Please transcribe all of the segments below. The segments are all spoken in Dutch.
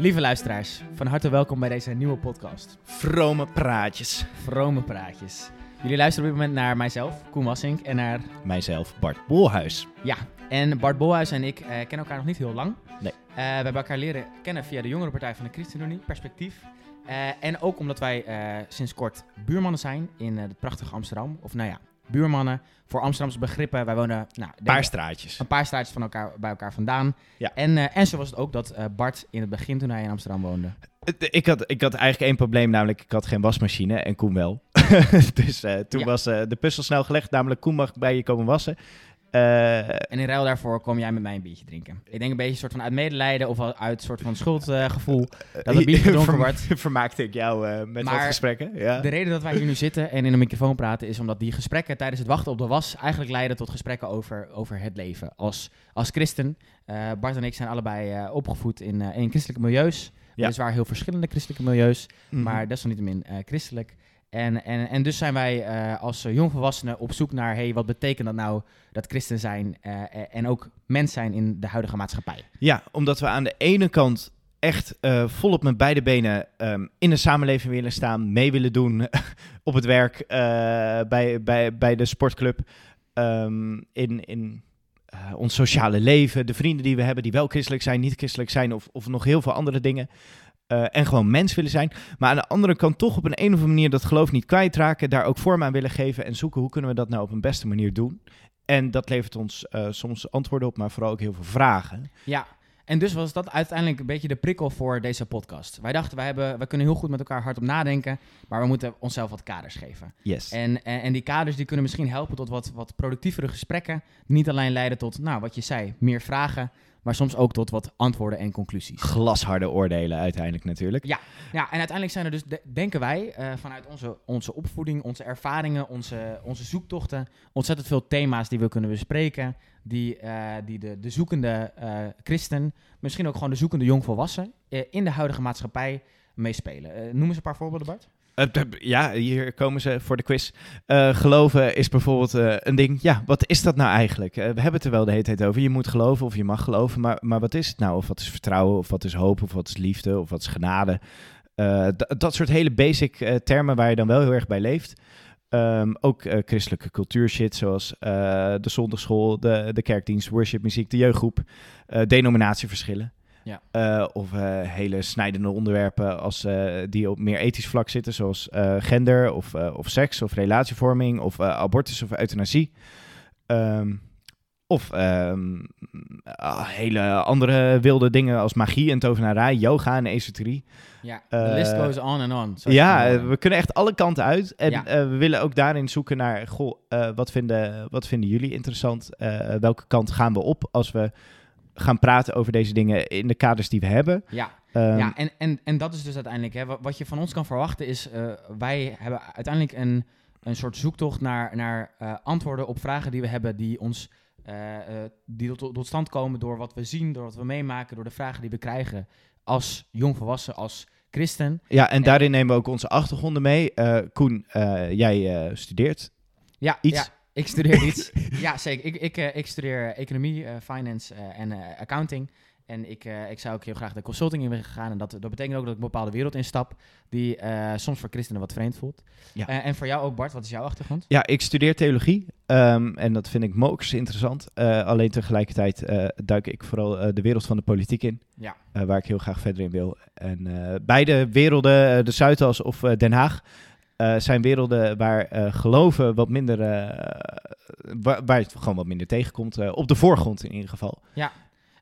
Lieve luisteraars, van harte welkom bij deze nieuwe podcast. Vrome praatjes. Vrome Praatjes. Jullie luisteren op dit moment naar mijzelf, Koen Wassink, en naar... Mijzelf, Bart Bolhuis. Ja, en Bart Bolhuis en ik eh, kennen elkaar nog niet heel lang. Nee. Eh, we hebben elkaar leren kennen via de jongere partij van de ChristenUnie, Perspectief. Eh, en ook omdat wij sinds kort buurmannen zijn in het prachtige Amsterdam. Of nou ja, buurmannen voor Amsterdamse begrippen. Wij wonen nou, Een paar straatjes. een paar straatjes van elkaar, bij elkaar vandaan. Ja. En, eh, en zo was het ook dat eh, Bart in het begin, toen hij in Amsterdam woonde... Het- Ik had, ik had eigenlijk één probleem, namelijk ik had geen wasmachine en Koen wel. dus eh, toen Ja. was eh, de puzzel snel gelegd, namelijk Koen mag bij je komen wassen. Eh, En in ruil daarvoor kom jij met mij een biertje drinken. Ik denk een beetje soort van uit medelijden of uit een soort van schuldgevoel dat het bier gedronken verm- wordt. Vermaakte ik jou eh, met wat gesprekken. Ja. De reden dat wij hier nu zitten en in een microfoon praten is omdat die gesprekken tijdens het wachten op de was eigenlijk leiden tot gesprekken over, over het leven. Als, als christen, eh, Bart en ik zijn allebei eh, opgevoed in, eh, in christelijke milieus. Ja. Weliswaar heel verschillende christelijke milieus, Mhm. maar desalniettemin eh, christelijk. En, en, en dus zijn wij eh, als eh, jongvolwassenen op zoek naar, hey, wat betekent dat nou, dat christen zijn eh, en ook mens zijn in de huidige maatschappij. Ja, omdat we aan de ene kant echt volop met beide benen ehm, in de samenleving willen staan, mee willen doen op het werk, bij, bij, bij de sportclub, ehm, in, in ons sociale leven, de vrienden die we hebben, die wel christelijk zijn, niet christelijk zijn of, of nog heel veel andere dingen. Eh, en gewoon mens willen zijn. Maar aan de andere kant toch op een, een of andere manier dat geloof niet kwijtraken. Daar ook vorm aan willen geven. En zoeken hoe kunnen we dat nou op een beste manier doen. En dat levert ons eh, soms antwoorden op, maar vooral ook heel veel vragen. Ja, en dus was dat uiteindelijk een beetje de prikkel voor deze podcast. Wij dachten, wij, hebben, wij kunnen heel goed met elkaar hardop nadenken, maar we moeten onszelf wat kaders geven. Yes. En, en, en die kaders die kunnen misschien helpen tot wat, wat productievere gesprekken. Niet alleen leiden tot, nou, wat je zei, meer vragen, maar soms ook tot wat antwoorden en conclusies. glasharde oordelen uiteindelijk natuurlijk. Ja, en uiteindelijk zijn er dus, de- denken wij, eh, vanuit onze, onze opvoeding, onze ervaringen, onze, onze zoektochten, ontzettend veel thema's die we kunnen bespreken. Die, eh, die de, de zoekende eh, christen, misschien ook gewoon de zoekende jongvolwassen, in de huidige maatschappij meespelen. Noem eens een paar voorbeelden, Bart. Eh, ja, hier komen ze voor de quiz. Eh, geloven is bijvoorbeeld eh, een ding. Ja, wat is dat nou eigenlijk? We hebben het er wel de hele tijd over. Je moet geloven of je mag geloven. Maar, maar wat is het nou? Of wat is vertrouwen? Of wat is hoop? Of wat is liefde? Of wat is genade? Dat soort hele basic termen waar je dan wel heel erg bij leeft. Ehm, ook eh, christelijke cultuurshit, zoals de zondagschool, de, de kerkdienst, worshipmuziek, de jeugdgroep, denominatieverschillen. Ja. Eh, of eh, hele snijdende onderwerpen als, eh, die op meer ethisch vlak zitten, zoals gender of, of seks of relatievorming of abortus of euthanasie. Ehm, of ehm, ah, hele andere wilde dingen als magie en tovenarij, yoga en esoterie. Ja, Eh, list goes on and on. Ja, we kunnen echt alle kanten uit. En Ja. we willen ook daarin zoeken naar, goh, wat, vinden, wat vinden jullie interessant? Welke kant gaan we op als we gaan praten over deze dingen in de kaders die we hebben? ja. Ehm, ja, en, en, en dat is dus uiteindelijk, hè, wat, je van ons kan verwachten is, eh, wij hebben uiteindelijk een, een soort zoektocht naar, naar eh, antwoorden op vragen die we hebben, die ons eh, die tot, tot stand komen door wat we zien, door wat we meemaken, door de vragen die we krijgen als jongvolwassen, als christen. ja, en en- daarin nemen we ook onze achtergronden mee. Koen, jij studeert Ja, iets. ja ik studeer iets. ja, zeker. Ik, ik, eh, ik studeer economie, eh, finance eh, en eh, accounting. En ik, eh, ik zou ook heel graag de consulting in willen gaan. En dat, dat betekent ook dat ik een bepaalde wereld instap die eh, soms voor christenen wat vreemd voelt. Ja. Eh, en voor jou ook, Bart, wat is jouw achtergrond? Ja, ik studeer theologie ehm, en dat vind ik mokers interessant. Eh, alleen tegelijkertijd eh, duik ik vooral eh, de wereld van de politiek in, Ja. eh, waar ik heel graag verder in wil. En eh, beide werelden, eh, de Zuidas of eh, Den Haag, eh, zijn werelden waar eh, geloven wat minder, eh, waar, waar het gewoon wat minder tegenkomt. eh, op de voorgrond in ieder geval.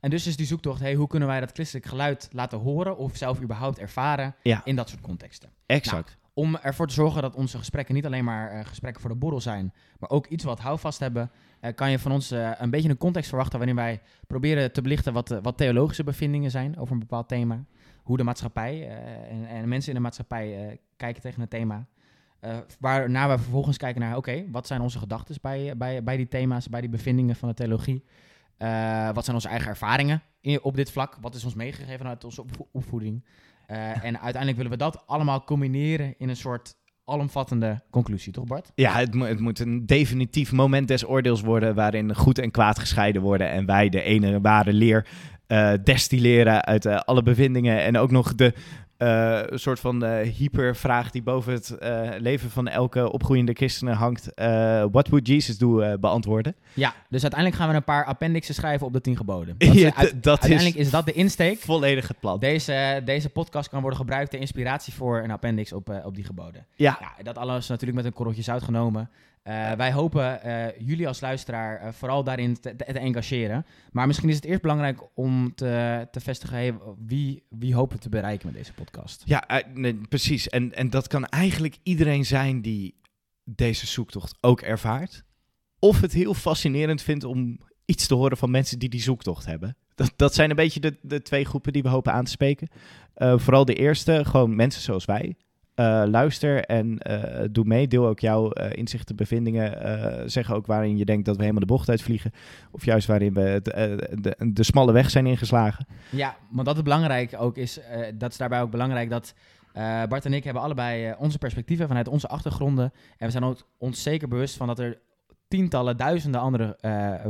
En dus is die zoektocht, hey, hoe kunnen wij dat christelijk geluid laten horen of zelf überhaupt ervaren Ja. in dat soort contexten? Exact. Om ervoor te zorgen dat onze gesprekken niet alleen maar eh, gesprekken voor de borrel zijn, maar ook iets wat houvast hebben, eh, kan je van ons een beetje een context verwachten waarin wij proberen te belichten wat, wat theologische bevindingen zijn over een bepaald thema. Hoe de maatschappij en, en mensen in de maatschappij kijken tegen het thema. Eh waarna we vervolgens kijken naar, oké, wat zijn onze gedachten bij, bij, bij die thema's, bij die bevindingen van de theologie? Eh, wat zijn onze eigen ervaringen in, op dit vlak? Wat is ons meegegeven uit onze opvo- opvoeding? Eh, en uiteindelijk willen we dat allemaal combineren in een soort alomvattende conclusie, toch Bart? Ja, het, het moet een definitief moment des oordeels worden waarin goed en kwaad gescheiden worden en wij de ene ware leer destilleren uit alle bevindingen en ook nog de eh, soort van eh, hypervraag die boven het eh, leven van elke opgroeiende christen hangt, what would Jesus do, beantwoorden. Ja, dus uiteindelijk gaan we een paar appendixen schrijven op de tien geboden. Dat is Ja, uit- d- dat uiteindelijk is is dat de insteek. volledig het plan. Deze, deze podcast kan worden gebruikt ter inspiratie voor een appendix op, op die geboden. Ja, Ja, dat alles natuurlijk met een korreltje zout genomen. Eh, wij hopen eh, jullie als luisteraar eh, vooral daarin te, te, engageren. Maar misschien is het eerst belangrijk om te, te vestigen... wie, wie hopen te bereiken met deze podcast? Ja, precies. En, en dat kan eigenlijk iedereen zijn die deze zoektocht ook ervaart. Of het heel fascinerend vindt om iets te horen van mensen die die zoektocht hebben. Dat, dat zijn een beetje de, de twee groepen die we hopen aan te spreken. Vooral de eerste, gewoon mensen zoals wij. Eh, luister en eh, doe mee. Deel ook jouw eh, inzichten, bevindingen. Zeg ook waarin je denkt dat we helemaal de bocht uitvliegen. Of juist waarin we de, de smalle weg zijn ingeslagen. Ja, want dat het belangrijk ook is, dat is daarbij ook belangrijk dat Bart en ik hebben allebei onze perspectieven vanuit onze achtergronden. En we zijn ook ons zeker bewust van dat er tientallen, duizenden andere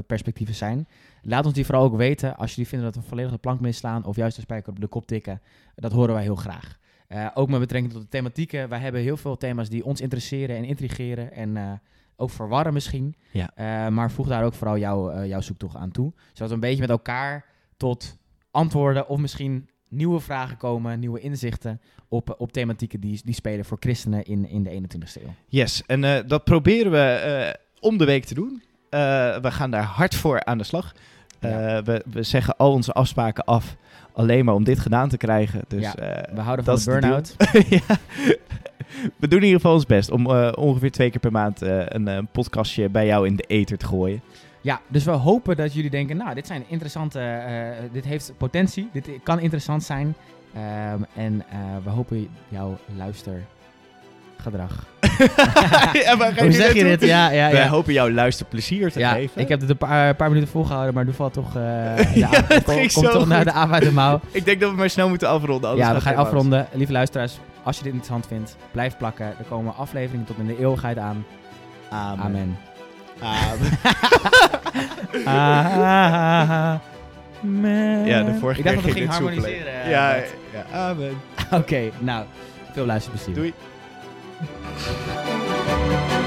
perspectieven zijn. Laat ons die vooral ook weten als jullie vinden dat we volledig de plank misslaan of juist de spijker op de kop tikken. Dat horen wij heel graag. Eh, ook met betrekking tot de thematieken. Wij hebben heel veel thema's die ons interesseren en intrigeren en eh, ook verwarren misschien. Ja. Eh, maar voeg daar ook vooral jouw, jouw zoektocht aan toe. Zodat we een beetje met elkaar tot antwoorden of misschien nieuwe vragen komen, nieuwe inzichten op, op thematieken die, die spelen voor christenen in, in de 21ste eeuw. Yes, en dat proberen we om de week te doen. We gaan daar hard voor aan de slag. Eh, Ja. we, we zeggen al onze afspraken af alleen maar om dit gedaan te krijgen. Dus, Ja, eh, We houden van de burn-out. ja. We doen in ieder geval ons best om eh, ongeveer twee keer per maand een podcastje bij jou in de ether te gooien. Ja, dus we hopen dat jullie denken, nou, dit zijn interessante, dit heeft potentie, dit kan interessant zijn. Ehm, en we hopen jouw luistergedrag. ja, Hoe zeg je dit? Ja, ja, Wij hopen jou luisterplezier te Ja, geven. ik heb het een paar, paar minuten volgehouden, maar nu valt toch, eh de Ja, aap- het kom- ging komt toch naar de aap uit de mouw. Ik denk dat we maar snel moeten afronden. Ja, we gaan afronden. Lieve luisteraars, als je dit interessant vindt, blijf plakken. Er komen afleveringen tot in de eeuwigheid aan. Amen. Amen. Amen. Amen. Ja, de vorige Ik dacht dat keer het ging ging harmoniseren. eh, Ja, ja, amen. Oké, nou, veel luisterplezier. Doei. Thank you.